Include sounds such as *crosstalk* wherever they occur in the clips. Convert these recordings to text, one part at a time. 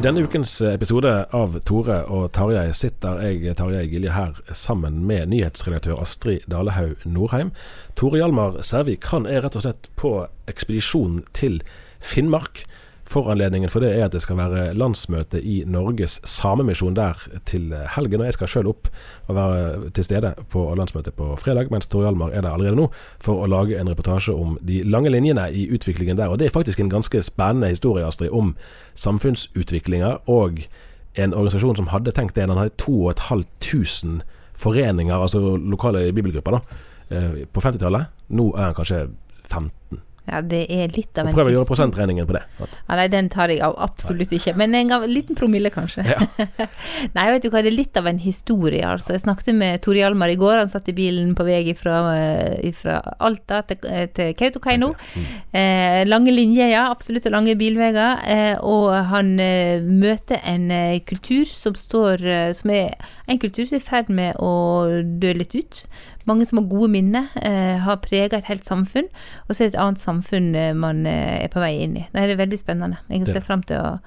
I denne ukens episode av Tore og Tarjei sitter jeg, Tarjei Gilje, her sammen med nyhetsredaktør Astrid Dalehaug Norheim. Tore Hjalmar Sævik han er rett og slett på ekspedisjon til Finnmark. Foranledningen for det er at det skal være landsmøte i Norges Samemisjon der til helgen. Og jeg skal sjøl opp og være til stede på landsmøtet på fredag, mens Tore Hjalmar er der allerede nå for å lage en reportasje om de lange linjene i utviklingen der. Og det er faktisk en ganske spennende historie, Astrid, om samfunnsutviklinga og en organisasjon som hadde tenkt det. Den hadde 2500 foreninger, altså lokale bibelgrupper, da, eh, på 50-tallet. Nå er den kanskje 15. Ja, det er litt av en Prøv å gjøre prosentregningen på det. Ja, nei, den tar jeg av absolutt ikke. Men en liten promille, kanskje. Ja. *laughs* nei, vet du hva, det er litt av en historie, altså. Jeg snakket med Tore Hjalmar i går. Han satt i bilen på vei fra, Alta til, eh, til Kautokeino. Eh, lange linjer, ja. Absolutt lange bilveier. Eh, og han eh, møter en eh, kultur som står eh, Som er en kultur som er i ferd med å dø litt ut. Mange som har gode minner, eh, har prega et helt samfunn. Og så er det et annet samfunn eh, man eh, er på vei inn i. Det er veldig spennende. Jeg ser fram til å,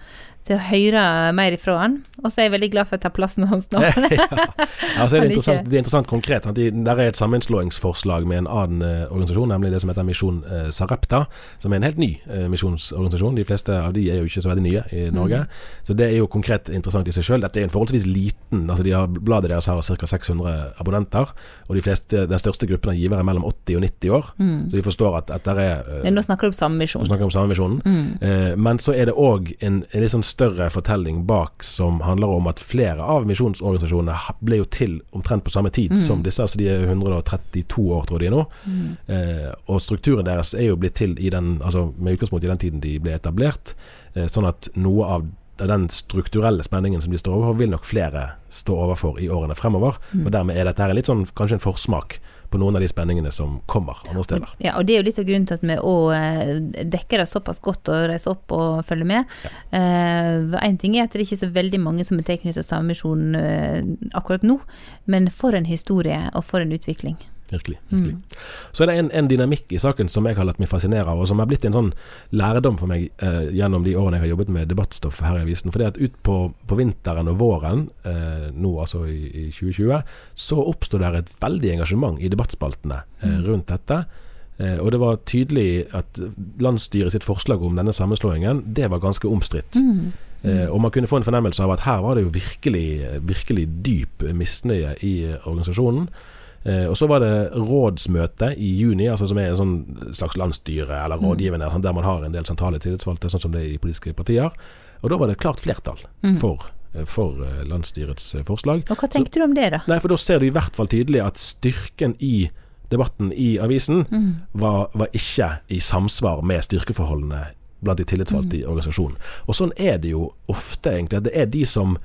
til å høre mer ifra han. Og så er jeg veldig glad for å ta plassen hans nå. *laughs* ja. *laughs* altså, er det, er interessant, det er interessant konkret. at de, Der er et sammenslåingsforslag med en annen eh, organisasjon, nemlig det som heter Misjon eh, Sarepta. Som er en helt ny eh, misjonsorganisasjon. De fleste av de er jo ikke så veldig nye i Norge. Så det er jo konkret interessant i seg sjøl. Dette er en forholdsvis liten altså de har, Bladet deres har ca. 600 abonnenter. Og de fleste, den største gruppen av givere er mellom 80 og 90 år. Så vi forstår at, at der er eh, nå snakker du om samme Nå misjon. snakker vi om Samemisjonen. Eh, men så er det òg en, en litt sånn større fortelling bak som handler om at flere av misjonsorganisasjonene ble jo til omtrent på samme tid som disse. Altså de er 132 år, tror de nå. Eh, og strukturen deres er jo blitt til i den, altså med utgangspunkt i den tiden de ble etablert. Eh, sånn at noe av den strukturelle spenningen som de står overfor, vil nok flere stå overfor i årene fremover. Og dermed er dette her litt sånn, kanskje en forsmak på noen av de spenningene som kommer andre steder. Ja, og det er jo litt av grunnen til at vi òg dekker det såpass godt og reiser opp og følger med. Én ting er at det er ikke så veldig mange som er tilknyttet Samemisjonen uh, akkurat nå, men for en historie og for en utvikling. Virkelig. virkelig. Så er det en, en dynamikk i saken som jeg har latt meg fascinere av, og som har blitt en sånn lærdom for meg eh, gjennom de årene jeg har jobbet med debattstoff her i avisen. For det at ut på, på vinteren og våren, eh, nå altså i, i 2020, så oppstod det et veldig engasjement i debattspaltene eh, rundt dette. Eh, og det var tydelig at landsstyret sitt forslag om denne sammenslåingen, det var ganske omstridt. Eh, og man kunne få en fornemmelse av at her var det jo virkelig, virkelig dyp misnøye i eh, organisasjonen. Eh, og så var det rådsmøte i juni, altså som er en sånn slags landsstyre eller rådgivende, mm. der man har en del sentrale tillitsvalgte, sånn som det er i politiske partier. Og da var det klart flertall for, eh, for eh, landsstyrets forslag. Og hva tenkte du om det, da? Nei, for da ser du i hvert fall tydelig at styrken i debatten i avisen var, var ikke i samsvar med styrkeforholdene blant de tillitsvalgte i organisasjonen. Og sånn er det jo ofte, egentlig. Det er de som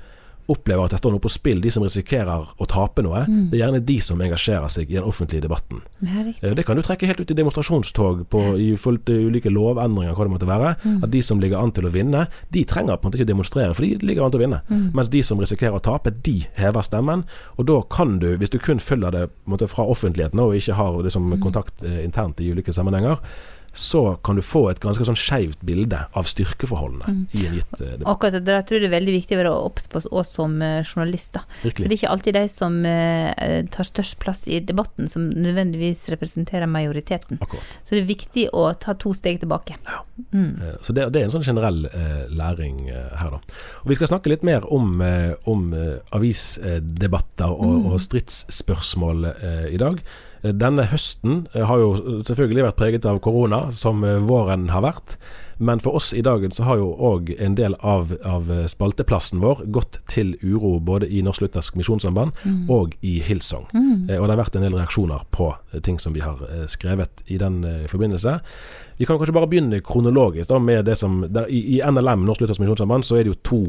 opplever at det står noe på spill, de som risikerer å tape noe, Mm. det er gjerne de som engasjerer seg i den offentlige debatten. Det. Eh, Det kan du trekke helt ut i demonstrasjonstog på, i ulike lovendringer, hva det måtte være. Mm. At de som ligger an til å vinne, de trenger på en måte ikke demonstrere, for de ligger an til å vinne. Mm. Mens de som risikerer å tape, de hever stemmen. Og da kan du, hvis du kun følger det måte, fra offentligheten og ikke har liksom, Mm. kontakt eh, internt i ulike sammenhenger, så kan du få et ganske sånn skeivt bilde av styrkeforholdene Mm. i en gitt eh, debatt. Akkurat det der tror jeg det er veldig viktig å være obs på oss som eh, journalister. For det er ikke alltid de som eh, tar størst plass i debatten, som nødvendigvis representerer majoriteten. Akkurat. Så det er viktig å ta to steg tilbake. Mm. Eh, Så det, det er en sånn generell eh, læring her, da. Og Vi skal snakke litt mer om, om avisdebatter og, og stridsspørsmål eh, i dag. Eh, Denne høsten eh, har jo selvfølgelig vært preget av korona, som eh, våren har vært. Men for oss i dagen så har jo òg en del av, av spalteplassen vår gått til uro både i Norsk Luthersk Misjonssamband og i Hillsong. Eh, Og det har vært en del reaksjoner på eh, ting som vi har eh, skrevet i den eh, forbindelse. Vi kan kanskje bare begynne kronologisk da med det som der, i, I NLM, Norsk Luthersk Misjonssamband, så er det jo to,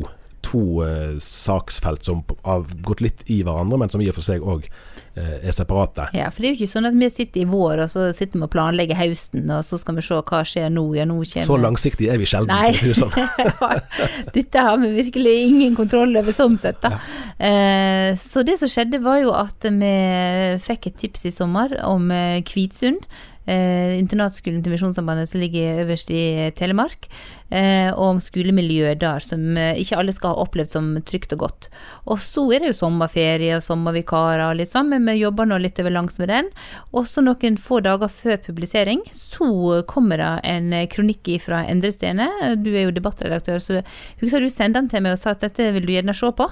to eh, saksfelt som har gått litt i hverandre, men som i og for seg òg eh, er separate. Ja, for det er jo ikke sånn at vi sitter i vår, og så sitter vi og planlegger høsten, og så skal vi se hva skjer nå. Ja, nå kommer Så langsiktig er vi sjelden. Nei. for å si det sånn. *laughs* Dette har vi virkelig ingen kontroll over sånn sett, da. Eh, så det som skjedde var jo at vi fikk et tips i sommer om eh, Kvitsund. Eh, internatskolen til Misjonssambandet som ligger øverst i Telemark. Eh, og om skolemiljøet der, som eh, ikke alle skal ha opplevd som trygt og godt. Og så er det jo sommerferie og sommervikarer og litt sånn, men vi jobber nå litt over langs med den. Og så noen få dager før publisering, så kommer det en kronikk fra Endre Stene. Du er jo debattredaktør, så husker du sendte den til meg og sa at dette vil du gjerne se på.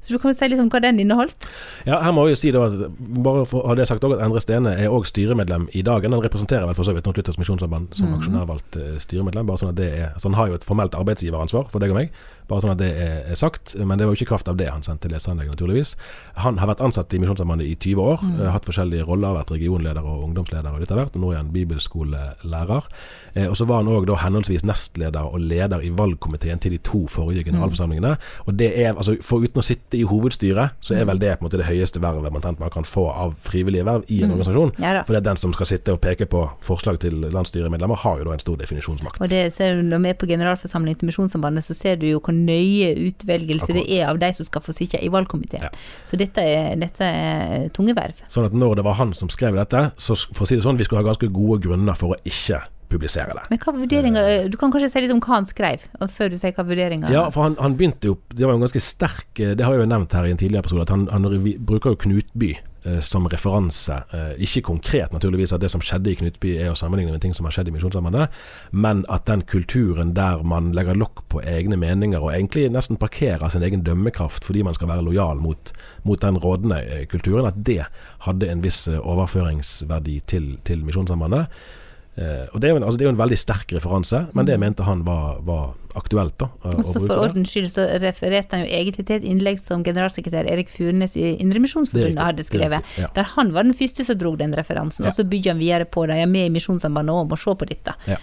Så du kan jo si litt om hva den inneholdt. Ja, her må jeg jo si da Bare for å ha det sagt også, at Endre Stene er òg styremedlem i dagen. Han representerer vel for så vidt Norsk Luthersk Misjonssamband som aksjonærvalgt eh, styremedlem. Bare sånn at det er Så han har jo et formelt arbeidsgiveransvar for deg og meg. Bare sånn at det er, sagt. Men det var jo ikke kraft av det han sendte leseranlegg, naturligvis. Han har vært ansatt i Misjonssambandet i 20 år. Mm. Hatt forskjellige roller, vært regionleder og ungdomsleder og litt av hvert. Og nå er han bibelskolelærer. Eh, og så var han òg da henholdsvis nestleder og leder i valgkomiteen til de to forrige generalforsamlingene. Og det er, altså Foruten å sitte i hovedstyret, så er vel det på en måte det høyeste vervet man man kan få av frivillige verv i en organisasjon. Ja. For det er den som skal sitte og peke på forslag til landsstyremedlemmer, har jo da en stor definisjonsmakt. Og det ser du når vi er på generalforsamling til Misjonssambandet, så ser du jo hvor nøye utvelgelse det er av de som skal få sitte i valgkomiteen. Ja. Så dette er, dette er tunge verv. Sånn at når det var han som skrev dette, så for å si det sånn, vi skulle ha ganske gode grunner for å ikke publisere det. Men hva vurderinger Du kan kanskje si litt om hva han skrev, før du sier hva vurderinger Ja, for han, han begynte jo Det var jo ganske sterk eh, Det har jeg jo nevnt her i en tidligere episode, at han, han bruker jo Knutby eh, som referanse. Eh, ikke konkret, naturligvis, at det som skjedde i Knutby er å sammenligne med ting som har skjedd i Misjonssambandet, men at den kulturen der man legger lokk på egne meninger, og egentlig nesten parkerer sin egen dømmekraft fordi man skal være lojal mot, mot den rådende eh, kulturen, at det hadde en viss eh, overføringsverdi til, til Misjonssambandet. Eh, og det er, jo en, altså det er jo en veldig sterk referanse, men det mente han var, var aktuelt. da å- Og så For ordens skyld så refererte han jo egentlig til et innlegg som generalsekretær Erik Furnes i Det Indremisjonsforbundet hadde skrevet. riktig, ja. Der han var den første som drog den referansen, Ja. og så bygger han videre på det. Jeg er med i Misjonssambandet òg, må se på dette. Ja.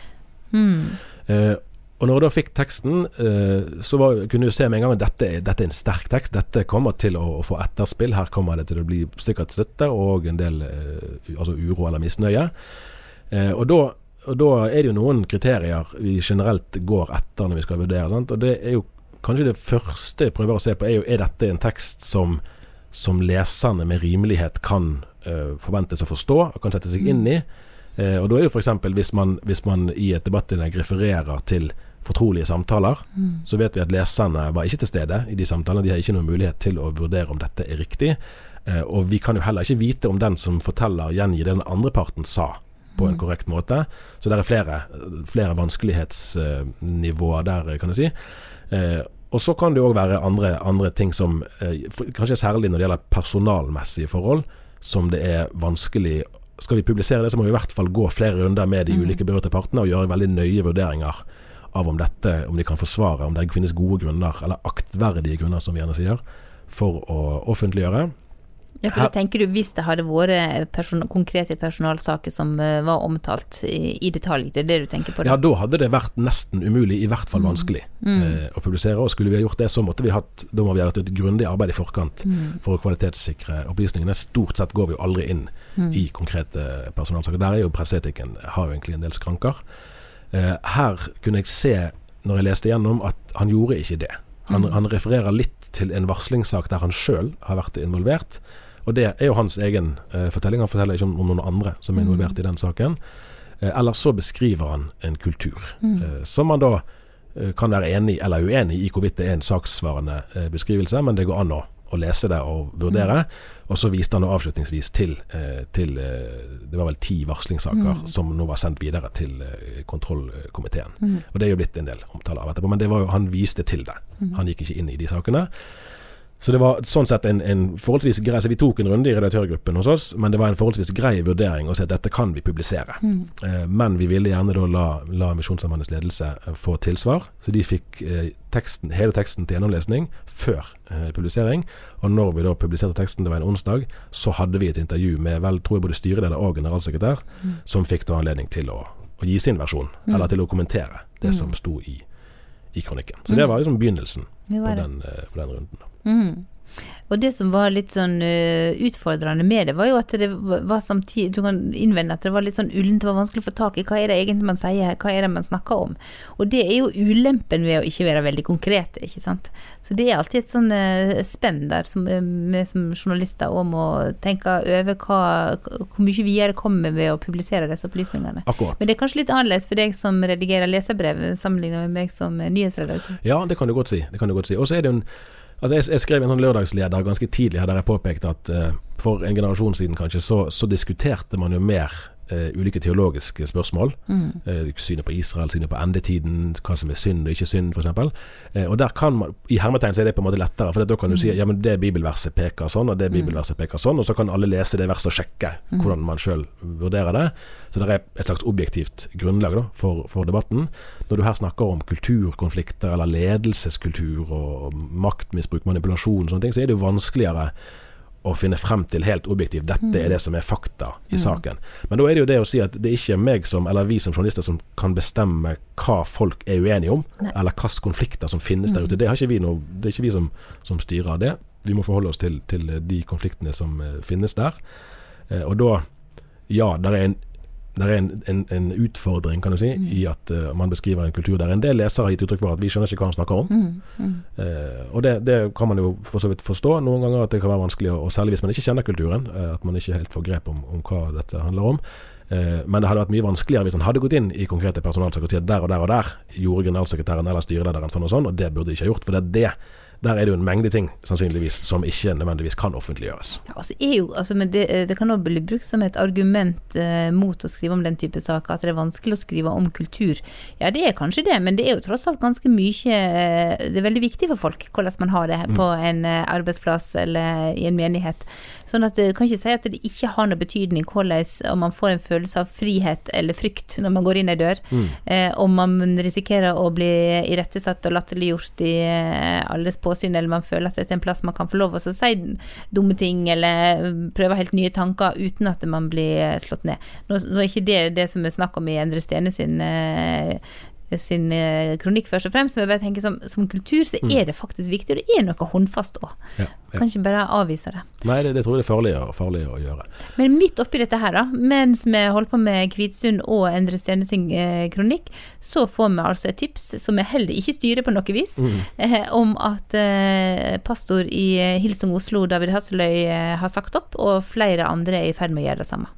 Hmm. Eh, og når jeg da fikk teksten, eh, så var, kunne du se med en gang at dette, dette er en sterk tekst. Dette kommer til å, å få etterspill. Her kommer det til å bli sikkert støtte og en del eh, altså uro eller misnøye. Eh, og, da, og da er det jo noen kriterier vi generelt går etter når vi skal vurdere. Sant? Og det er jo kanskje det første jeg prøver å se på, er jo er dette en tekst som, som leserne med rimelighet kan uh, forventes å forstå og kan sette seg inn i. Uh, og da er det jo f.eks. Hvis, man, hvis man i et debattinnlegg refererer til fortrolige samtaler, så vet vi at leserne var ikke til stede i de samtalene. De har ikke noen mulighet til å vurdere om dette er riktig. Uh, og vi kan jo heller ikke vite om den som forteller, gjengir det den andre parten sa på en korrekt måte. Så det er flere, flere vanskelighetsnivåer der, kan du si. Eh, og så kan det òg være andre, andre ting som eh, Kanskje særlig når det gjelder personalmessige forhold, som det er vanskelig Skal vi publisere det, så må vi i hvert fall gå flere runder med de ulike berørte partene og gjøre veldig nøye vurderinger av om dette, om de kan forsvare, om det finnes gode grunner, eller aktverdige grunner, som vi gjerne sier, for å offentliggjøre. Ja, for det tenker du Hvis det hadde vært person konkrete personalsaker som eh, var omtalt i, detalj, det er det du tenker på? da? Ja, da hadde det vært nesten umulig, i hvert fall Mm. vanskelig, eh, å publisere. Og skulle vi ha gjort det, så måtte vi hatt Da må vi ha hatt et grundig arbeid i forkant Mm. for å kvalitetssikre opplysningene. Stort sett går vi jo aldri inn Mm. i konkrete personalsaker. Der er jo presseetikken har jo egentlig en del skranker. Eh, her kunne jeg se, når jeg leste gjennom, at han gjorde ikke det. Han, Mm. han refererer litt til en varslingssak der han sjøl har vært involvert. Og det er jo hans egen eh, fortelling. Han forteller ikke om, om noen andre som er involvert i den saken. Eh, eller så beskriver han en kultur, eh, som man da eh, kan være enig eller uenig i hvorvidt det er en saksvarende eh, beskrivelse, men det går an å, å lese det og vurdere. Og så viste han da avslutningsvis til, eh, til Det var vel ti varslingssaker som nå var sendt videre til kontrollkomiteen. Og det er jo blitt en del omtale av etterpå, men det var jo, han viste til det. Han gikk ikke inn i de sakene. Så det var sånn sett en, en forholdsvis grei Så vi tok en runde i redaktørgruppen hos oss, men det var en forholdsvis grei vurdering å si at dette kan vi publisere. Eh, men vi ville gjerne da la, la Misjonssambandet ledelse eh, få tilsvar, så de fikk eh, teksten, hele teksten til gjennomlesning før eh, publisering. Og når vi da publiserte teksten, det var en onsdag, så hadde vi et intervju med vel, tror jeg både styreleder og generalsekretær, som fikk da anledning til å, å gi sin versjon, eller til å kommentere det som sto i, i kronikken. Så det var liksom begynnelsen Det på var det. den, eh, på den runden. Da. Mm. Og det som var litt sånn uh, utfordrende med det, var jo at det var samtidig Du kan innvende at det var litt sånn ullent, det var vanskelig å få tak i hva er det egentlig man sier, hva er det man snakker om. Og det er jo ulempen ved å ikke være veldig konkret, ikke sant. Så det er alltid et sånn uh, spenn der som eh, vi som journalister òg må tenke over hva, hvor mye videre kommer ved å publisere disse opplysningene. Akkurat. Men det er kanskje litt annerledes for deg som redigerer leserbrev, sammenlignet med meg som eh, nyhetsredaktør. Ja, det kan du godt si. Det kan du godt si. Og så er det jo en Altså jeg, jeg skrev en sånn lørdagsleder ganske tidlig her der jeg påpekte at uh, for en generasjon siden kanskje, så, så diskuterte man jo mer eh, ulike teologiske spørsmål. Eh, synet på Israel, synet på endetiden, hva som er synd og ikke synd, f.eks. Eh, og der kan man, I hermetegn så er det på en måte lettere, for da kan du si ja, men det bibelverset peker sånn, og det bibelverset peker sånn, og så kan alle lese det verset og sjekke hvordan man sjøl vurderer det. Så det er et slags objektivt grunnlag da, for, for debatten. Når du her snakker om kulturkonflikter eller ledelseskultur og maktmisbruk, manipulasjon og sånne ting, så er det jo vanskeligere å finne frem til helt objektivt dette er det som er fakta i saken. Men da er det jo det å si at det er ikke meg som, eller vi som journalister som kan bestemme hva folk er uenige om, eller hvilke konflikter som finnes der ute. Det, har ikke vi noe, det er ikke vi som, som styrer det. Vi må forholde oss til, til de konfliktene som eh, finnes der. Eh, og da, ja, det er en der er en, en, en utfordring kan du si, i at uh, man beskriver en kultur der en del lesere har gitt uttrykk for at vi skjønner ikke hva han snakker om. Eh, og det, det kan man jo for så vidt forstå noen ganger at det kan være vanskelig, og særlig hvis man ikke kjenner kulturen. uh, at man ikke helt får grep om, om hva dette handler om. Men det hadde vært mye vanskeligere hvis han hadde gått inn i konkrete personalsaker og sagt der og der og der gjorde generalsekretæren eller styrelederen sånn og sånn, og det burde de ikke ha gjort. For det er det. Der er det jo en mengde ting sannsynligvis som ikke nødvendigvis kan offentliggjøres. Ja, altså EU, altså, men det, det kan også bli brukt som et argument eh, mot å skrive om den type saker, at det er vanskelig å skrive om kultur. Ja, det er kanskje det, men det er jo tross alt ganske mye eh, Det er veldig viktig for folk hvordan man har det på en eh, arbeidsplass eller i en menighet. Sånn at det kan ikke si at det ikke har noe betydning hvordan om man får en følelse av frihet eller frykt når man går inn ei dør, eh, om man risikerer å bli irettesatt og latterliggjort i eh, alles påsyn, eller man føler at dette er en plass man kan få lov å si dumme ting eller mm, prøve helt nye tanker uten at man blir slått ned. Nå, nå er ikke det det som er snakk om i Endre Stene sin eh, sin eh, kronikk først og fremst, men jeg bare tenker som, som kultur så er det faktisk viktig, og det er noe håndfast òg. Ja, ja. Kan ikke bare avvise det. Nei, det, det tror jeg det er farlig, farlig å gjøre. Men midt oppi dette her, da, mens vi holder på med Kvitsund og Endre Stene sin eh, kronikk, så får vi altså et tips som vi heller ikke styrer på noe vis, eh, om at eh, pastor i Hilsung Oslo, David Hasseløy, eh, har sagt opp, og flere andre er i ferd med å gjøre det samme.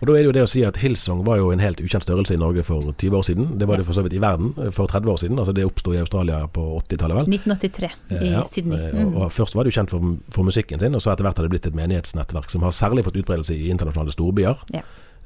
Og da er det jo det å si at Hillsong var jo en helt ukjent størrelse i Norge for 20 år siden. Det var det for så vidt i verden eh, for 30 år siden. Altså det oppsto i Australia på 80-tallet, vel. 1983 i Ja, Sydney. eh, Mm. Og, og Først var det jo kjent for, for musikken sin, og så etter hvert har det blitt et menighetsnettverk som har særlig fått utbredelse i internasjonale storbyer. Ja.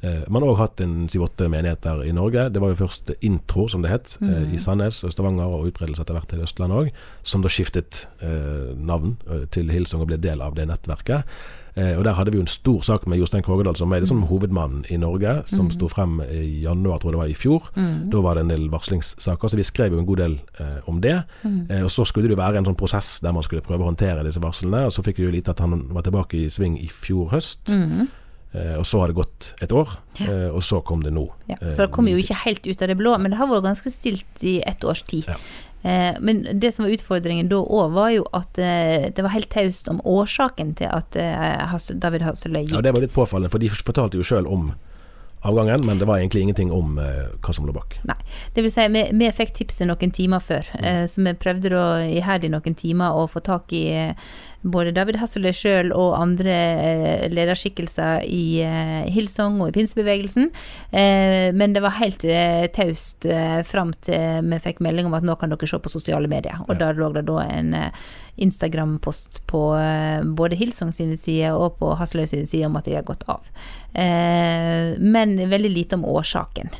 Eh, man har òg hatt en syv-åtte menigheter i Norge. Det var jo først Intro, som det het, mm. i Sandnes og Stavanger, og utbredelse etter hvert til Østlandet òg, som da skiftet eh, navn eh, til Hilsong og ble del av det nettverket. Eh, og Der hadde vi jo en stor sak med Jostein Krogedal som er liksom hovedmannen i Norge, som sto frem i januar, tror jeg det var i fjor. Da var det en del varslingssaker, så vi skrev jo en god del eh, om det. Eh, og Så skulle det jo være en sånn prosess der man skulle prøve å håndtere disse varslene. og Så fikk vi jo vite at han var tilbake i sving i fjor høst. Eh, og så har det gått et år, eh, og så kom det nå. Ja, eh, så det kom jo ikke helt ut av det blå, men det har vært ganske stilt i ett års tid. Ja. Eh, men det som var utfordringen da òg, var jo at eh, det var helt taust om årsaken til at eh, David Hasseløy Ja. Det var litt påfallende, for de fortalte jo sjøl om avgangen, men det var egentlig ingenting om eh, hva som lå bak. Nei. Det vil si, vi, vi fikk tipset noen timer før, Mm. eh, så vi prøvde da iherdig noen timer å få tak i eh, både David Hasselø sjøl og andre eh, lederskikkelser i eh, Hillsong og i pinsebevegelsen. Eh, men det var helt taust fram til vi fikk melding om at nå kan dere se på sosiale medier. Og Ja. da lå det da en Instagram-post på både Hillsong sine sider og på Hasseløy sine sider om at de har gått av. Eh, men veldig lite om årsaken.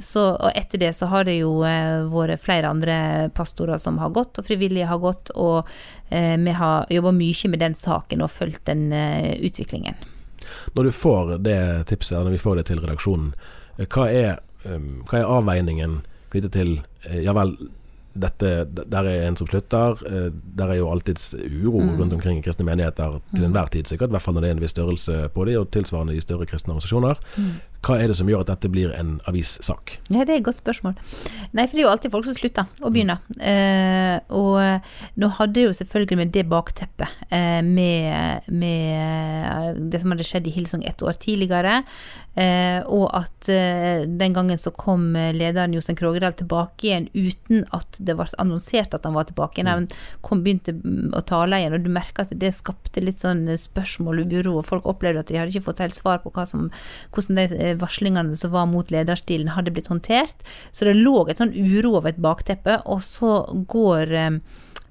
Så, og etter det så har det jo eh, vært flere andre pastorer som har gått, og frivillige har gått, og eh, vi har jobba mye med den saken og fulgt den eh, utviklingen. Når du får det tipset, når vi får det til redaksjonen, hva er, hva er avveiningen knyttet til Ja vel, dette, der er en som slutter. Der er jo alltids uro rundt omkring i kristne menigheter til enhver tid, sikkert. I hvert fall når det er en viss størrelse på de, og tilsvarende i større kristne organisasjoner. Hva er det som gjør at dette blir en avissak? Ja, det er et godt spørsmål. Nei, for det er jo alltid folk som slutter og begynner. Eh, og nå hadde jo selvfølgelig med det bakteppet, eh, med, med det som hadde skjedd i Hillsong ett år tidligere, eh, og at eh, den gangen så kom lederen Jostein Krogedal tilbake igjen uten at det var annonsert at han var tilbake igjen. Han kom, begynte mm, å tale igjen, og du merker at det skapte litt sånn spørsmål og uro, og folk opplevde at de hadde ikke fått helt svar på som, hvordan de varslingene som var mot lederstilen hadde blitt håndtert. Så det lå et sånn uro over et bakteppe, og så går eh,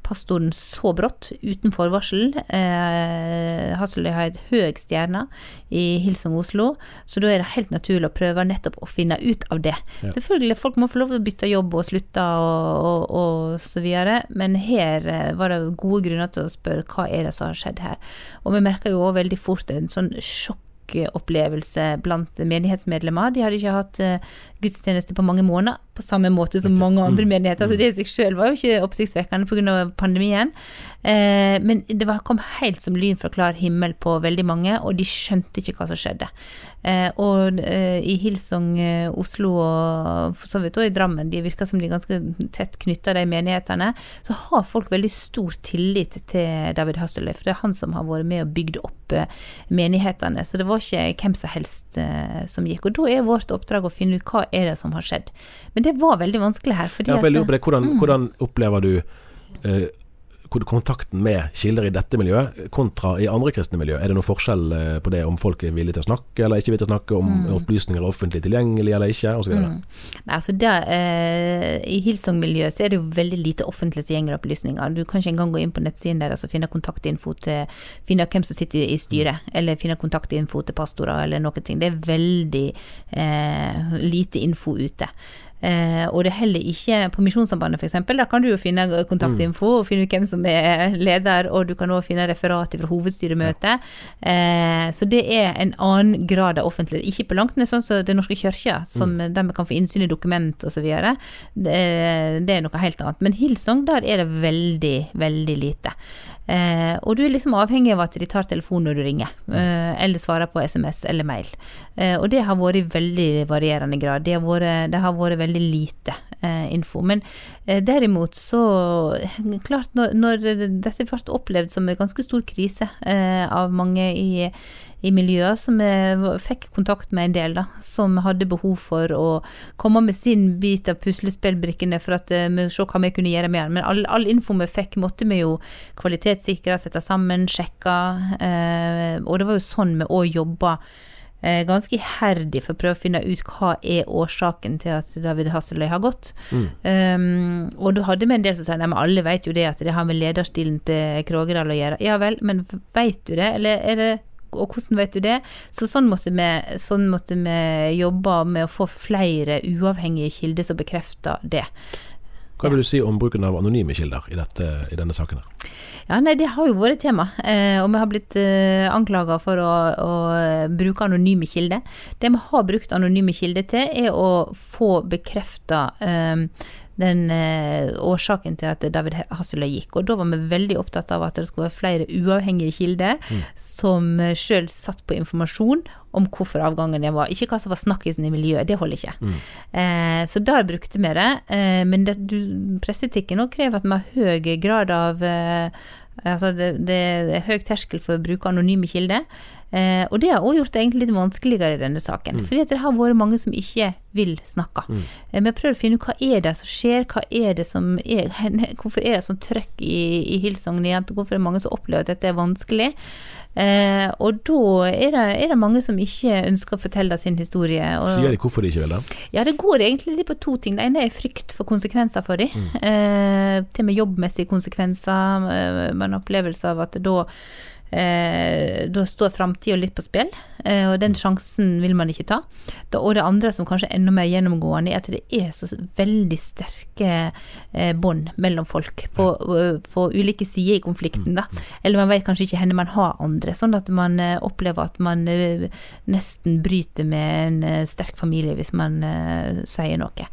pastoren så brått, uten forvarsel. Eh, Hasseløy har et høy stjerne i Hilsung Oslo, så da er det helt naturlig å prøve nettopp å finne ut av det. Selvfølgelig, folk må få lov til å bytte jobb og slutte og, og, og så videre, men her eh, var det gode grunner til å spørre hva er det som har skjedd her. Og vi merker jo også veldig fort en sånn sjokkopplevelse blant menighetsmedlemmer. De hadde ikke hatt eh, gudstjeneste på mange måneder, på samme måte som mange andre menigheter. Så det i seg selv var jo ikke oppsiktsvekkende pga. pandemien. Eh, men det var, kom helt som lyn fra klar himmel på veldig mange, og de skjønte ikke hva som skjedde. Eh, og eh, i Hillsong eh, Oslo og for så vidt også i Drammen, de virker som de er ganske tett knytta, de menighetene, så har folk veldig stor tillit til David Hasseløy, for det er han som har vært med og bygd opp eh, menighetene. Så det var ikke hvem som helst eh, som gikk. Og da er vårt oppdrag å finne ut hva er det som har skjedd. Men det var veldig vanskelig her. Fordi Ja, for jeg lurer på det. Hvordan, hvordan opplever du eh, kontakten med kilder i dette miljøet kontra i andre kristne miljø? Er det noen forskjell eh, på det om folk er villige til å snakke eller ikke villige til å snakke, om opplysninger er offentlig tilgjengelig eller ikke, osv.? Nei, altså der, eh, I Hillsong-miljøet så er det jo veldig lite offentlig tilgjengelige opplysninger. Du kan ikke engang gå inn på nettsiden deres og finne kontaktinfo til finne hvem som sitter i styret, eller finne kontaktinfo til pastorer eller noen ting. Det er veldig eh, lite info ute. Eh, og det er heller ikke på Misjonssambandet f.eks. Der kan du jo finne kontaktinfo og finne ut hvem som er leder, og du kan også finne referat fra hovedstyremøtet. Eh, så det er en annen grad av offentlighet. Ikke på langt nær sånn som Den norske kirke, som, der vi kan få innsyn i dokument osv. Det, det er noe helt annet. Men Hillsong, der er det veldig, veldig lite. Eh, og du er liksom avhengig av at de tar telefonen når du ringer, eh, eller svarer på SMS eller mail. Eh, og det har vært i veldig varierende grad. Det har vært, det har vært veldig lite eh, info. Men eh, derimot så Klart, når, når dette ble opplevd som en ganske stor krise av mange i i miljøet som fikk kontakt med en del, da, som hadde behov for å komme med sin bit av puslespillbrikkene for at vi se hva vi kunne gjøre med den. Men all, all info vi fikk, måtte vi jo kvalitetssikre, sette sammen, sjekke. Eh, og det var jo sånn vi òg jobba ganske iherdig for å prøve å finne ut hva er årsaken til at David Hasseløy har gått. Um, og du hadde med en del som sa nei, men alle vet jo det at det har med lederstilen til Krogedal å gjøre. Ja vel, men vet du det, eller er det og hvordan vet du det? Så sånn måtte vi, sånn måtte vi jobbe med å få flere uavhengige kilder som bekrefter det. Hva vil du si om bruken av anonyme kilder i, dette, i denne saken? her? Ja, nei, Det har jo vært tema, eh, og vi har blitt eh, anklaga for å, å, bruke anonyme kilder. Det vi har brukt anonyme kilder til, er å få bekrefta eh, den eh, årsaken til at David Hasseløy gikk. Og da var vi veldig opptatt av at det skulle være flere uavhengige kilder mm. som eh, sjøl satt på informasjon om hvorfor avgangen det var. Ikke hva som var snakkisen i miljøet, det holder ikke. Mm. Eh, så der brukte vi det. Eh, men det, du, presseetikken krever at vi har høy grad av eh, Altså det, det, er høy terskel for å bruke anonyme kilder. Eh, og det har òg gjort det egentlig litt vanskeligere i denne saken. Mm. Fordi det har vært mange som ikke vil snakke. Mm. Eh, vi har prøvd å finne ut hva er det som skjer, hva er det som er, *laughs* hvorfor er det sånn trøkk i, i Hillsong Hvorfor er det mange som opplever at dette er vanskelig? Eh, og da er det, er det, mange som ikke ønsker å fortelle sin historie. Og, Sier de hvorfor de ikke vil det? Ja, det går egentlig litt på to ting. Det ene er frykt for konsekvenser for dem. Mm. Eh, til og med jobbmessige konsekvenser. man har opplevelse av at da eh, da står framtida litt på spill, eh, og den sjansen vil man ikke ta. Da, og det andre som kanskje er enda mer gjennomgående, er at det er så veldig sterke eh, bånd mellom folk på, på, ulike sider i konflikten. Da. Eller man vet kanskje ikke hvor man har andre, sånn at man eh, opplever at man eh, nesten bryter med en eh, sterk familie hvis man sier noe.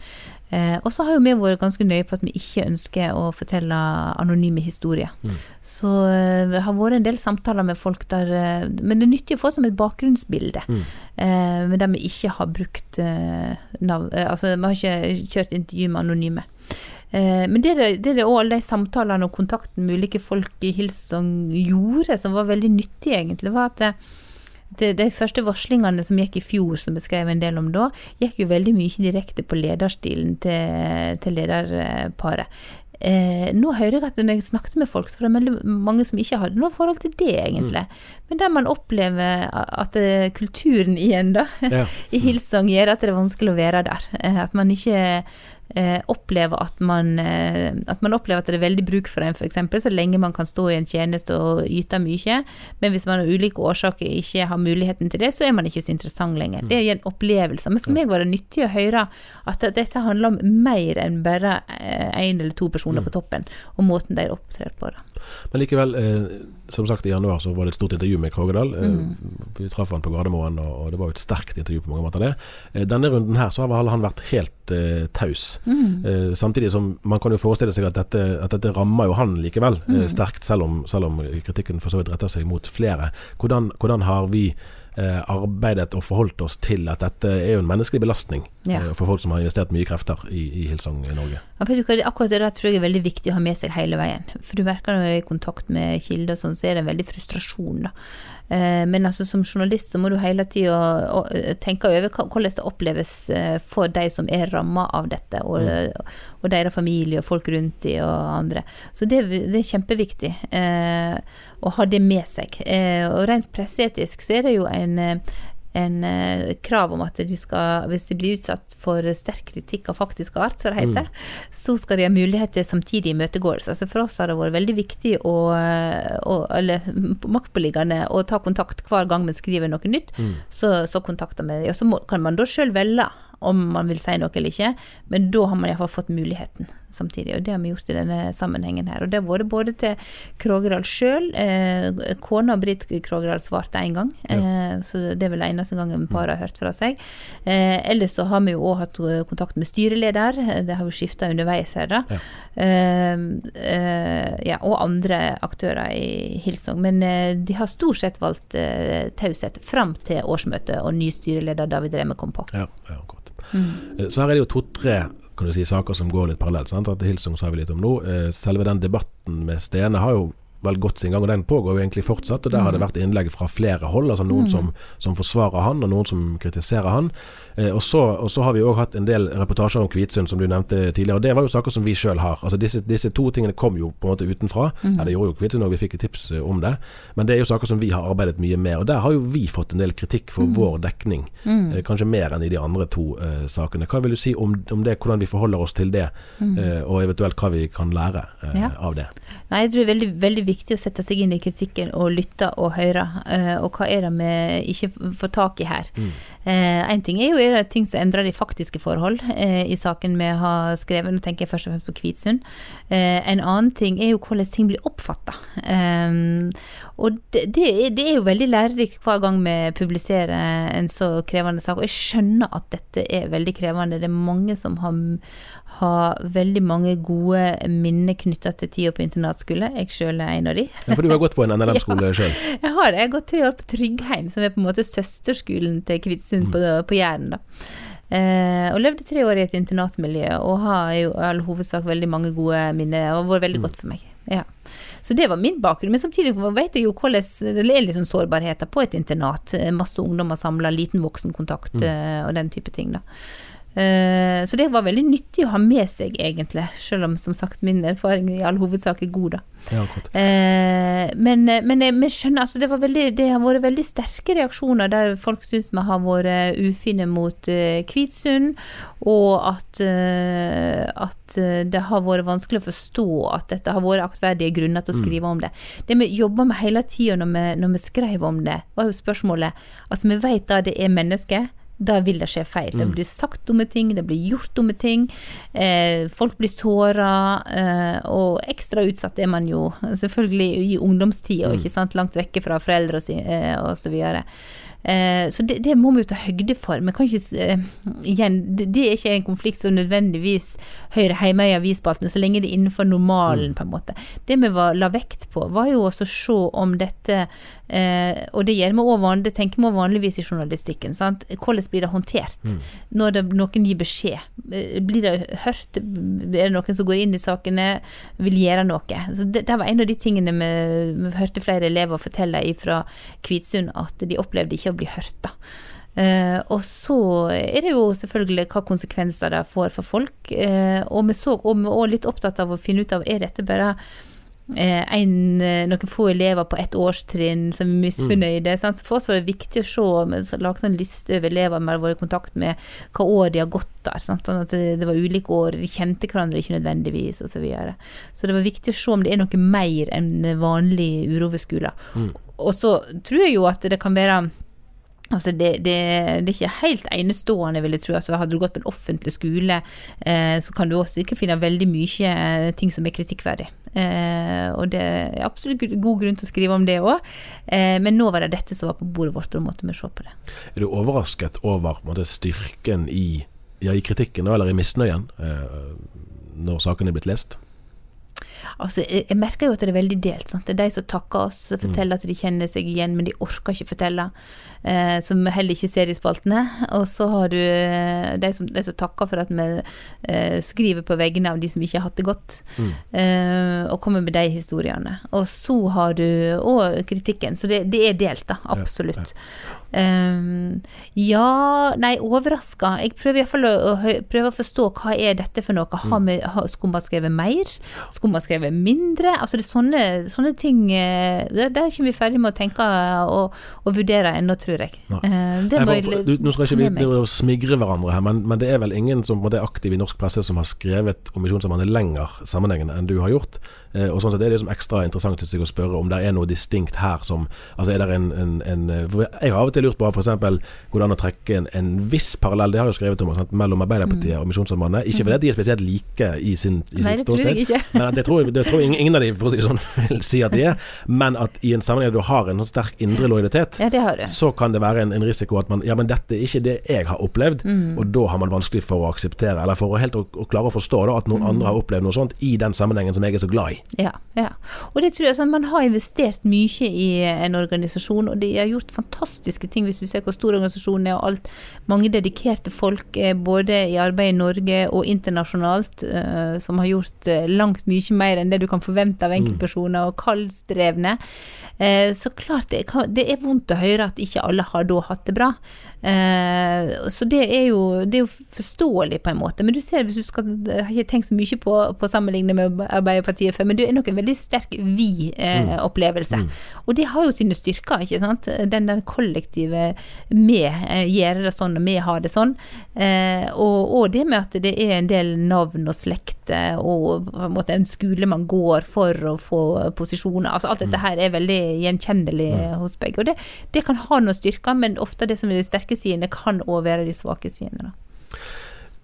Eh, og så har jo vi vært ganske nøye på at vi ikke ønsker å fortelle anonyme historier. Mm. Så eh, det har vært en del samtaler med folk der eh, Men det er nyttig å få som et bakgrunnsbilde. Mm. Eh, men der vi ikke har brukt eh, navn Altså, vi har ikke kjørt intervju med anonyme. Men det er det òg de samtalene og kontakten med ulike folk i Hilsong gjorde, som var veldig nyttig, egentlig, var at de, de, første varslingene som gikk i fjor, som jeg skrev en del om da, gikk jo veldig mye direkte på lederstilen til, til lederparet. Eh, nå hører jeg at når jeg snakket med folk, så var det veldig mange som ikke hadde noe forhold til det, egentlig. Mm. Men der man opplever at uh, kulturen igjen, da, ja. *laughs* i Hilsong gjør at det er vanskelig å være der. Eh, at man ikke eh, opplever at man, eh, at man opplever at det er veldig bruk for en, f.eks. så lenge man kan stå i en tjeneste og yte mye. Men hvis man av ulike årsaker ikke har muligheten til det, så er man ikke så interessant lenger. Det er en opplevelse. Men for meg var det nyttig å høre at dette handler om mer enn bare én eh, eller to personer mm. på toppen, og måten de opptrer på. Da. Men likevel, eh, som sagt i januar så var det et stort intervju med Krogedal. Mm. Vi traff han på Gardermoen, og, det var jo et sterkt intervju på mange måter. det. Eh, denne runden her så har han vært helt uh, taus. Mm. Uh, samtidig som man kan jo forestille seg at dette, at dette rammer jo han likevel mm. sterkt, selv om, selv om, kritikken for så vidt retter seg mot flere. Hvordan, hvordan har vi arbeidet og forholdt oss til at dette er jo en menneskelig belastning ja. eh, for folk som har investert mye krefter i, i Hillsong i Norge. Ja, akkurat det der tror jeg er veldig viktig å ha med seg hele veien. For du merker når jeg er i kontakt med kilder, sånn, så er det en veldig frustrasjon. da. Eh, men altså, som journalist så må du hele tida eh, tenke over hvordan det oppleves eh, for de som er ramma av dette, og, mm. og, deres familie og folk rundt de og andre. Så det, det er kjempeviktig eh, å ha det med seg. Eh, og rent presseetisk så er det jo en en eh, krav om at de skal, hvis de blir utsatt for sterk kritikk av faktisk art, som det heter, mm. så skal de ha mulighet til samtidig imøtegåelse. Altså for oss har det vært veldig viktig å, å eller maktpåliggende å ta kontakt hver gang vi skriver noe nytt. Mm. Så, så kontakter vi dem. Og så må, kan man da sjøl velge om man vil si noe eller ikke, men da har man iallfall fått muligheten samtidig. Og det har vi gjort i denne sammenhengen her. Og det har vært både til Krogerdal sjøl, eh, kona Britt Krogerdal svarte én gang, ja. eh, så det er vel eneste gangen paret har hørt fra seg. Eh, ellers så har vi jo òg hatt kontakt med styreleder, det har jo skifta underveis her, da. Ja. Eh, eh, ja, og andre aktører i Hilsong. Men eh, de har stort sett valgt taushet fram til årsmøtet og ny styreleder David Remme kom på. Ja, ja, godt. Mm. Så her er det jo to-tre kan du si, saker som går litt parallelt. Sant? At Hilsung sa vi litt om nå. Eh, selve den debatten med Stene har jo vel gått sin gang, og den pågår jo egentlig fortsatt. og Der har det mm. vært innlegg fra flere hold, altså noen mm. som, som, forsvarer han, og noen som kritiserer han. Eh, og, så, og, så, har vi òg hatt en del reportasjer om Kvitsund, som du nevnte tidligere. og Det var jo saker som vi sjøl har. Altså disse, disse, to tingene kom jo på en måte utenfra. Mm. Ja, Det gjorde jo Kvitsund òg, vi fikk et tips eh, om det. Men det er jo saker som vi har arbeidet mye med. Og der har jo vi fått en del kritikk for mm. vår dekning. Mm. Kanskje mer enn i de andre to uh, sakene. Hva vil du si om, om, det, hvordan vi forholder oss til det, mm. eh, og eventuelt hva vi kan lære uh, ja. av det? Nei, jeg tror det er veldig, veldig viktig å sette seg inn i kritikken og lytte og høre. og hva er det vi ikke får tak i her? Én ting er jo er det ting som endrer de faktiske forhold eh, i saken vi har skrevet. Nå tenker jeg først og fremst på Kvitsund. Eh, en annen ting er jo hvordan ting blir oppfatta. og det, det, det er jo veldig lærerikt hver gang vi publiserer en så krevende sak. Og jeg skjønner at dette er veldig krevende. Det er mange som har, har veldig mange gode minner knytta til tida på internatskole. Jeg sjøl er en av de. Ja, for du har gått på en *laughs* NLM-skole sjøl. Jeg har det. Jeg har gått tre år på Tryggheim, som er på en måte søsterskolen til Kvitsund på, på Jæren. da. Eh, og levde tre år i et internatmiljø, og har jo i all hovedsak veldig mange gode minner. Og har vært veldig godt for meg. Ja. Så det var min bakgrunn. Men samtidig vet jeg jo hvordan det er litt sånn sårbarheter på et internat. Eh, Masse ungdommer samla, liten voksenkontakt eh, og den type ting, da. Eh, så det var veldig nyttig å ha med seg, egentlig. Selv om som sagt min erfaring i all hovedsak er god, da. Ja. Eh, men, men jeg, vi skjønner altså det, var veldig, det har vært veldig sterke reaksjoner der folk syns vi har vært ufine mot eh, Kvitsund, og at, eh, at eh, det har vært vanskelig å forstå at dette har vært aktverdige grunner til å skrive om det. Det vi jobba med hele tida når, når vi skrev om det, var jo spørsmålet Altså, vi vet da det er mennesker. Da vil det skje feil. Det blir sagt dumme ting, det blir gjort dumme ting. Eh, folk blir såra, eh, og ekstra utsatt er man jo selvfølgelig i ungdomstida, ikke sant, langt vekke fra foreldre og, si, eh, og så videre. Eh, så det, det må vi jo ta høgde for. Men kan ikke, eh, igjen, det, er ikke en konflikt som nødvendigvis hører hjemme i avisspaltene, så lenge det er innenfor normalen, på en måte. Det vi var, la vekt på, var jo også å se om dette eh, Og det gjør vi også det tenker vi vanligvis i journalistikken. Sant? Hvordan blir det håndtert når det, noen gir beskjed? Blir det hørt? Er det noen som går inn i sakene, vil gjøre noe? Så det, det var en av de tingene vi, vi hørte flere elever fortelle fra Kvitsund, at de opplevde ikke å bli hørt. da. Uh, og så er det jo selvfølgelig hva konsekvenser det får for folk. Uh, og vi så, og vi er litt opptatt av å finne ut av er dette bare uh, en, noen få elever på ett årstrinn som er misfornøyde. sant? Så for oss var det viktig å se, lage sånn liste over elever vi har vært i kontakt med, hva år de har gått der. Sant? Sånn at det, det var ulike år, de kjente hverandre ikke nødvendigvis, osv. Så, videre. så det var viktig å se om det er noe mer enn vanlig uro ved skolen. Og så tror jeg jo at det kan være Altså det, det, det er ikke helt enestående, vil jeg tro. Altså hadde du gått på en offentlig skole, eh, så kan du også ikke finne veldig mye eh, ting som er kritikkverdig. Eh, og det er absolutt god grunn til å skrive om det òg. Eh, men nå var det dette som var på bordet vårt, og da måtte vi se på det. Er du overrasket over måtte, styrken i, ja, i kritikken, eller i misnøyen, eh, når saken er blitt lest? Altså, jeg, merker jo at det er veldig delt. Sant? Det er de som takker oss, som forteller at de kjenner seg igjen, men de orker ikke fortelle. Eh, som heller ikke ser i spaltene. Og så har du eh, de som, de som takker for at vi eh, skriver på vegne av de som ikke har hatt det godt, eh, og kommer med de historiene. Og så har du òg kritikken. Så det, det er delt, da. Absolutt. Um, ja Nei, overraska. Jeg prøver iallfall å, å prøve å forstå hva er dette for noe. Har vi, har, Skumba skrevet mer? Skumba skrevet mindre? Altså det er sånne, sånne ting eh, Der der kommer vi ferdig med å tenke og, og vurdere ennå, tror jeg. Nei. Eh, det Nei, for, for, du, nå skal ikke vi smigre hverandre her, men, men det er vel ingen som er aktiv i norsk presse som har skrevet om Misjonssambandet lenger sammenhengende enn du har gjort. Eh, og sånn sett er det liksom ekstra interessant synes jeg, å spørre om det er noe distinkt her som Altså er det en, en, en Jeg har av og til lurt på f.eks. går det an å trekke en, en viss parallell, det har jeg jo skrevet om, sant, mellom Arbeiderpartiet og Misjonssambandet. Ikke fordi de er spesielt like i, sin, i Mm. Nei, sin det tror ståsted, men at jeg tror, det tror ingen, av de for å si det sånn, *laughs* vil si at de er. Men at i en sammenheng der du har en sånn sterk indre lojalitet, Ja, så kan det være en, en risiko at man Ja, men dette er ikke det jeg har opplevd, Mm. og da har man vanskelig for å akseptere, eller for å helt å, å klare å forstå da, at Mm. noen andre har opplevd noe sånt i den sammenhengen som jeg er så glad i. Ja, ja. Og det tror jeg, sånn, Man har investert mye i en organisasjon, og de har gjort fantastiske ting, hvis du ser hvor stor organisasjonen er og alt. Mange dedikerte folk, eh, både i arbeid i Norge og internasjonalt, eh, som har gjort eh, langt mye mer enn det du kan forvente av enkeltpersoner, og kaldstrevne. Eh, så klart, det, det er vondt å høre at ikke alle har da hatt det bra. Eh, så det er, jo, det er jo forståelig på en måte. Men du ser, hvis du skal Jeg har ikke tenkt så mye på, på å sammenligne med Arbeiderpartiet før, men det er nok en veldig sterk vi-opplevelse. Og det har jo sine styrker, ikke sant. Den der kollektive vi gjør det sånn, og vi har det sånn. Eh, og, og det med at det er en del navn og slekter, og på en måte en skole man går for å få posisjoner. Altså alt dette her er veldig gjenkjennelig hos begge. Og det, det kan ha noen styrker, men ofte det som er de sterke sidene, kan òg være de svake sidene.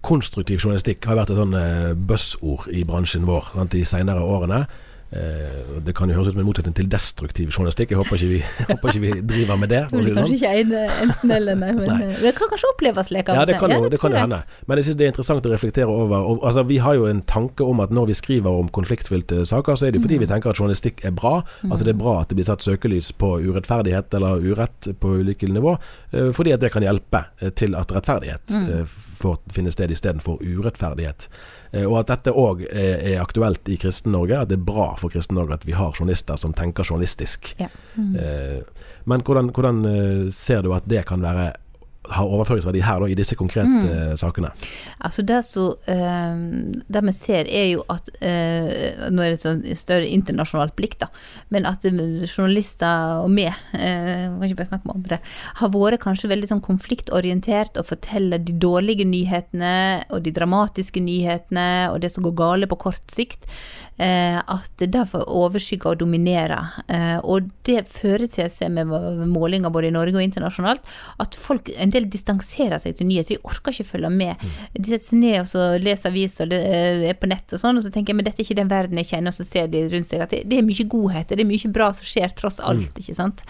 Konstruktiv journalistikk har vært et sånn eh, buzzord i bransjen vår sant, de senere årene. Eh, det kan jo høres ut som en motsetning til destruktiv journalistikk. Jeg håper ikke vi, *laughs* håper ikke vi driver med det. Det det sånn. kanskje ikke en- enten eller. Men eh, det kan kanskje oppleves slik Ja, det kan jo, Ja, det kan jo hende. Men jeg synes det er interessant å reflektere over. Og, altså, vi har jo en tanke om at når vi skriver om konfliktfylte saker, så er det fordi fordi vi tenker at journalistikk er bra. Altså Det er bra at det blir satt søkelys på urettferdighet eller urett på ulike nivå, eh, fordi at det kan hjelpe eh, til at rettferdighet eh, får finne sted istedenfor urettferdighet. Eh, Og at dette òg er, aktuelt i Kristen-Norge. At det er bra for Kristen-Norge at vi har journalister som tenker journalistisk. Ja. Mm. Men hvordan, hvordan eh, ser du at det kan være har overføringsverdi her da, i disse konkrete mm. sakene? Altså det, så, eh, det vi ser er jo at eh, Nå er det et sånn større internasjonalt blikk, da. Men at eh, journalister og vi, eh, kan ikke bare snakke med andre, har vært kanskje veldig sånn konfliktorientert og forteller de dårlige nyhetene og de dramatiske nyhetene og det som går gale på kort sikt. Eh, at det derfor overskygger og dominerer. Eh, og det fører til seg med målinger både i Norge og internasjonalt, at folk en del distanserer seg til nyheter. De orker ikke følge med. De setter seg ned og så leser aviser og eh, er på nett og sånn, og så tenker jeg men dette er ikke den verden jeg kjenner, og så ser de rundt seg at det, det er mye godhet, det er mye bra som skjer tross alt, ikke sant.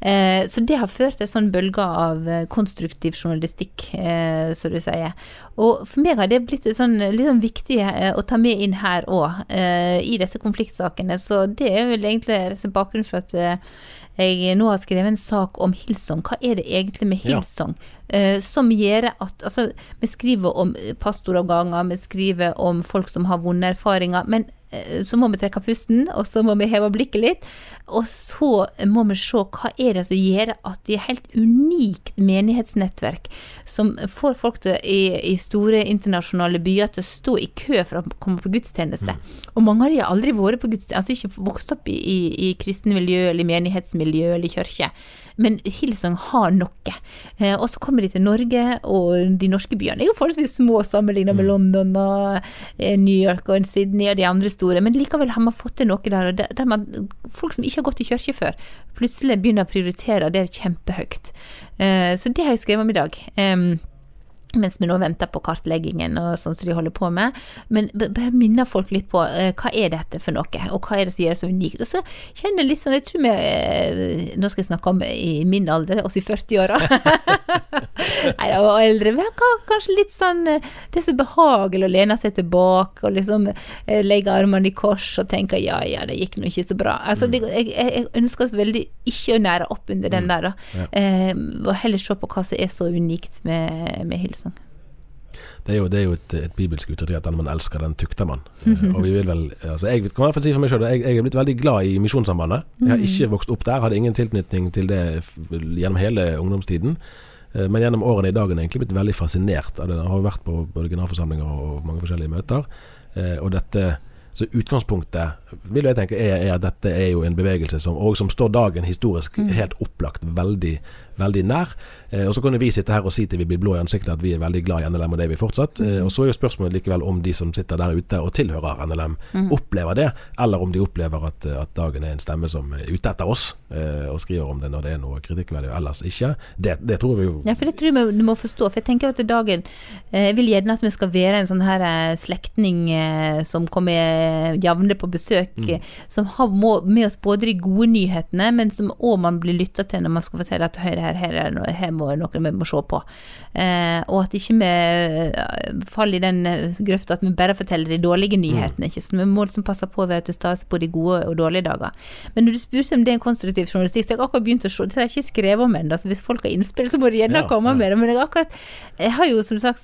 Eh, så det har ført til en sånn bølge av eh, konstruktiv journalistikk, eh, som du sier. Og for meg har det blitt sånn, litt sånn viktig eh, å ta med inn her òg, eh, i disse konfliktsakene. Så det er vel egentlig bakgrunnen for at jeg nå har skrevet en sak om Hilsong. Hva er det egentlig med Ja. Hillsong? Eh, som gjør at Altså, vi skriver om pastoravganger, vi skriver om folk som har vonde erfaringer, men eh, så må vi trekke pusten, og så må vi heve blikket litt. Og så må vi se hva er det som gjør at det er helt unikt menighetsnettverk som får folk til, i, i store internasjonale byer til å stå i kø for å komme på gudstjeneste. Og mange av de har aldri vært på gudstjeneste, altså ikke vokst opp i, i, i kristne miljø eller menighetsmiljø eller kirke. Men Hillsong har noe. Eh, og så kommer de til Norge, og de norske byene er jo forholdsvis små sammenlignet med London og eh, New York og Sydney og de andre store, men likevel har man fått til noe der. Der, man, folk som ikke har gått i kirke før, plutselig begynner å prioritere det kjempehøyt. Eh, så det har jeg skrevet om i dag. Mens vi nå venter på kartleggingen og sånn som de holder på med. Men bare minner folk litt på eh, hva er dette for noe, og hva er det som gjør det så unikt. Og så kjenner jeg litt sånn, jeg tror vi eh, Nå skal jeg snakke om i min alder, oss i 40-åra. *laughs* Nei, og eldre. Vi har kanskje litt sånn eh, Det er så behagelig å lene seg tilbake og liksom eh, legge armene i kors og tenke ja, ja, det gikk nå ikke så bra. Altså, det, jeg, jeg ønsker veldig ikke å nære opp under den der, da. Eh, og heller se på hva som er så unikt med, med Hillsong. Det er jo, det er jo et, et bibelsk uttrykk at den man elsker, den tukter man. Eh, og vi vil vel altså Jeg kan i hvert fall si for meg selv jeg, jeg er blitt veldig glad i Misjonssambandet. Jeg har ikke vokst opp der, hadde ingen tilknytning til det gjennom hele ungdomstiden. Eh, Men gjennom årene i dag er jeg egentlig blitt veldig fascinert av det. Jeg har vært på både generalforsamlinger og mange forskjellige møter. Eh, Og dette så utgangspunktet vil jeg tenke er, er at dette er jo en bevegelse som, og som står dagen historisk helt opplagt veldig, veldig nær. Eh, og så kan vi sitte her og si til vi blir blå i ansiktet at vi er veldig glad i NLM, og det er vi fortsatt. Eh, og så er jo spørsmålet likevel om de som sitter der ute og tilhører NLM, opplever det, eller om de opplever at, at dagen er en stemme som er ute etter oss, eh, og skriver om det når det er noe kritikkverdig, og ellers ikke. Det, det tror vi jo Ja, for det tror jeg du må forstå. For jeg tenker at dagen Jeg vil gjerne at vi skal være en sånn her slektning som kommer jevnlig på besøk, mm. som har med oss både de gode nyhetene, men som òg man blir lytta til når man skal fortelle at her, her, her, er noe, her må noe vi må se på. Eh, og at ikke vi eh, faller i den eh, grøfta at vi bare forteller de dårlige nyhetene. Ikke? Så vi må liksom passe på å være til stede på de gode og dårlige dager. Men når du spurte om det er en konstruktiv journalistikk, så har jeg akkurat begynt å se Det har jeg ikke skrevet om ennå, så hvis folk har innspill, så må de gjerne Ja, komme ja. med det. Men jeg har akkurat Jeg har jo som sagt,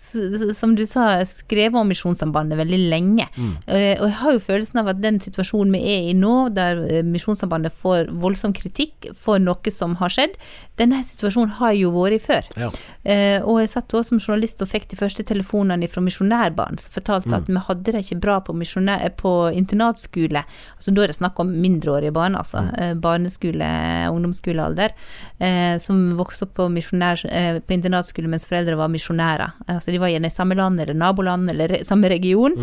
som du sa, skrevet om Misjonssambandet veldig lenge. Mm. Og jeg har jo følelsen av at den situasjonen vi er i nå, der eh, Misjonssambandet får voldsom kritikk for noe som har skjedd, den er situasjon har jeg jo vært i før. Ja. Eh, og jeg satt også som journalist og fikk de første telefonene fra misjonærbarn som fortalte at vi hadde det ikke bra på, på internatskole. Altså Da er det snakk om mindreårige barn, altså. Eh, barneskole, ungdomsskolealder. Eh, som vokste opp på, eh, på internatskole mens foreldre var misjonærer. Altså De var gjerne i samme land eller naboland eller re samme region.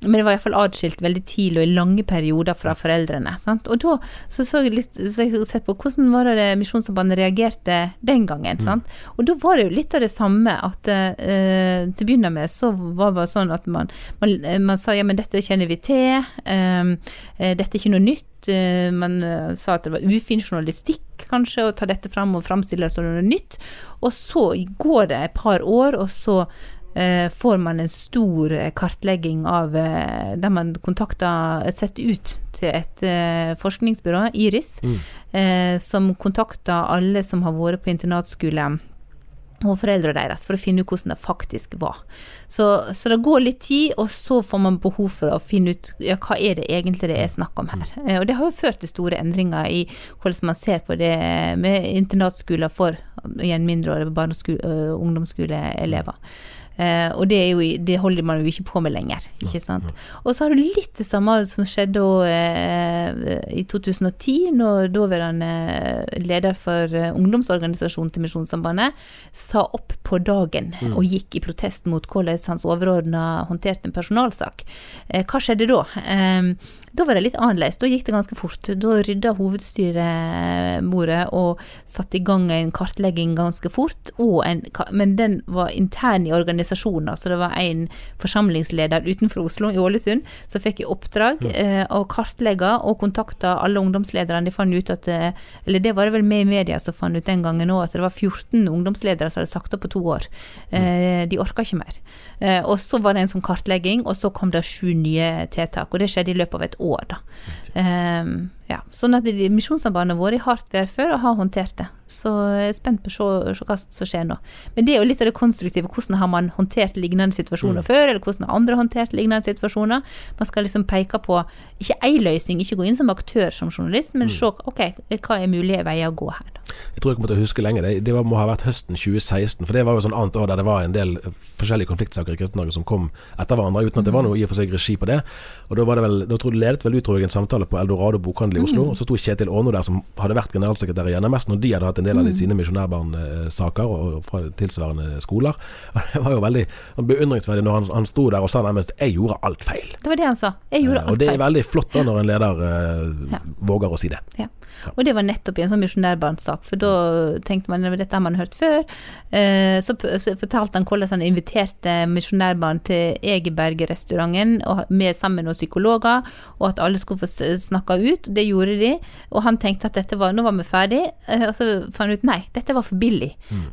Men det var iallfall atskilt veldig tidlig og i lange perioder fra foreldrene. Sant? Og da så, så, jeg litt, så jeg sett på hvordan var det Misjonssambandet reagerte den gangen. Sant? Og da var det jo litt av det samme at uh, til å begynne med så var det sånn at man, man, eh, man sa ja, men dette kjenner vi til, eh, dette er ikke noe nytt. Uh, Man uh, sa at det var ufin journalistikk kanskje å ta dette fram og framstille det som noe nytt. Og så går det et par år, og så får man en stor eh, kartlegging av eh, der man kontakter Setter ut til et eh, forskningsbyrå, IRIS, eh, som kontakter alle som har vært på internatskole og foreldrene deres, for å finne ut hvordan det faktisk var. Så, så det går litt tid, og så får man behov for å finne ut ja, hva er det egentlig det er snakk om her. Eh, Og det har jo ført til store endringer i hvordan man ser på det med internatskoler for igjen mindreårige barne- og ungdomsskoleelever. Eh, og det, jo, det holder man jo ikke på med lenger, ikke sant. Og så har du litt det samme som skjedde eh, i 2010, når daværende leder for eh, ungdomsorganisasjonen til Misjonssambandet sa opp på dagen og gikk i protest mot hvordan hans overordna håndterte en personalsak. Eh, hva skjedde da? Eh, da var det litt annerledes. Da gikk det ganske fort. Da rydda hovedstyremordet og satte i gang en kartlegging ganske fort. En, men den var intern i organisasjonen. Så det var en forsamlingsleder utenfor Oslo, i Ålesund, som fikk i oppdrag eh, å kartlegge og kontakte alle ungdomslederne. De fant ut at eh, Eller det var det vel med i media som fant ut den gangen òg, at det var 14 ungdomsledere som hadde sagt opp på to år. Eh, de orka ikke mer. Eh, og så var det en sånn kartlegging, og så kom det sju nye tiltak. Og det skjedde i løpet av et år, da. Eh, ja. Sånn at de- Misjonssambandet har vært i hardt vær før og har håndtert det. Så jeg er spent på å se, hva som skjer nå. Men det er jo litt av det konstruktive. Hvordan har man håndtert lignende situasjoner før, eller hvordan har andre håndtert lignende situasjoner? Man skal liksom peke på ikke én løsning, ikke gå inn som aktør som journalist, men se ok, hva er mulige veier å gå her, da. Jeg tror jeg kommer til å huske lenge. Det, det må ha vært høsten 2016. For det var jo sånn annet år der det var en del eh, forskjellige konfliktsaker i Kristen-Norge som kom etter hverandre, uten at det var noe i og for seg regi på det. Og da var det vel, da tror jeg ledet vel ut en samtale på Eldorado bokhandel i Oslo. Og så sto Kjetil Aano der, som hadde vært generalsekretær i NMS når de hadde hatt en del av de sine misjonærbarnsaker og, og fra tilsvarende skoler. *laughs* Og det var jo veldig beundringsverdig når han, han sto der og sa nærmest 'jeg gjorde alt feil'. Det var det han sa. Jeg gjorde alt feil. og det er veldig flott da når en leder eh, Ja. våger å si det. Ja. Og det var nettopp i en sånn misjonærbarnsak, for da tenkte man dette har man hørt før. Eh, Så, så fortalte han hvordan han inviterte misjonærbarn til Egeberg-restauranten med sammen med psykologer, og at alle skulle få snakka ut. Det gjorde de, og han tenkte at var, nå var vi ferdig, eh, og så fant han ut nei, dette var for billig. Mm.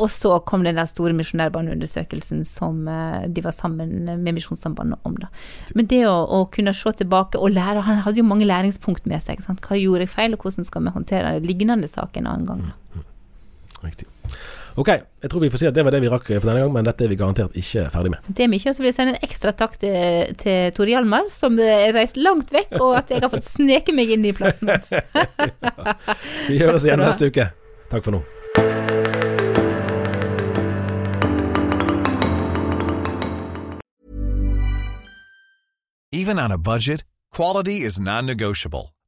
Og så kom den der store misjonærbarneundersøkelsen som eh, de var sammen med Misjonssambandet om. da. Men det å, å kunne se tilbake og lære, han hadde jo mange læringspunkt med seg. Sant? Hva gjorde jeg feil, og hvordan skal vi håndtere lignende saker en annen gang? da? Riktig. Ok, jeg tror vi får si at det var det vi rakk for denne gang, men dette er vi garantert ikke ferdig med. Det er mye, og så vil jeg sende en ekstra takk til, til Tor Hjalmar, som er reist langt vekk, og at jeg har fått sneke meg inn i plassen hans. *laughs* Vi høres igjen neste uke. Takk for nå. Even on a budget, quality is non-negotiable.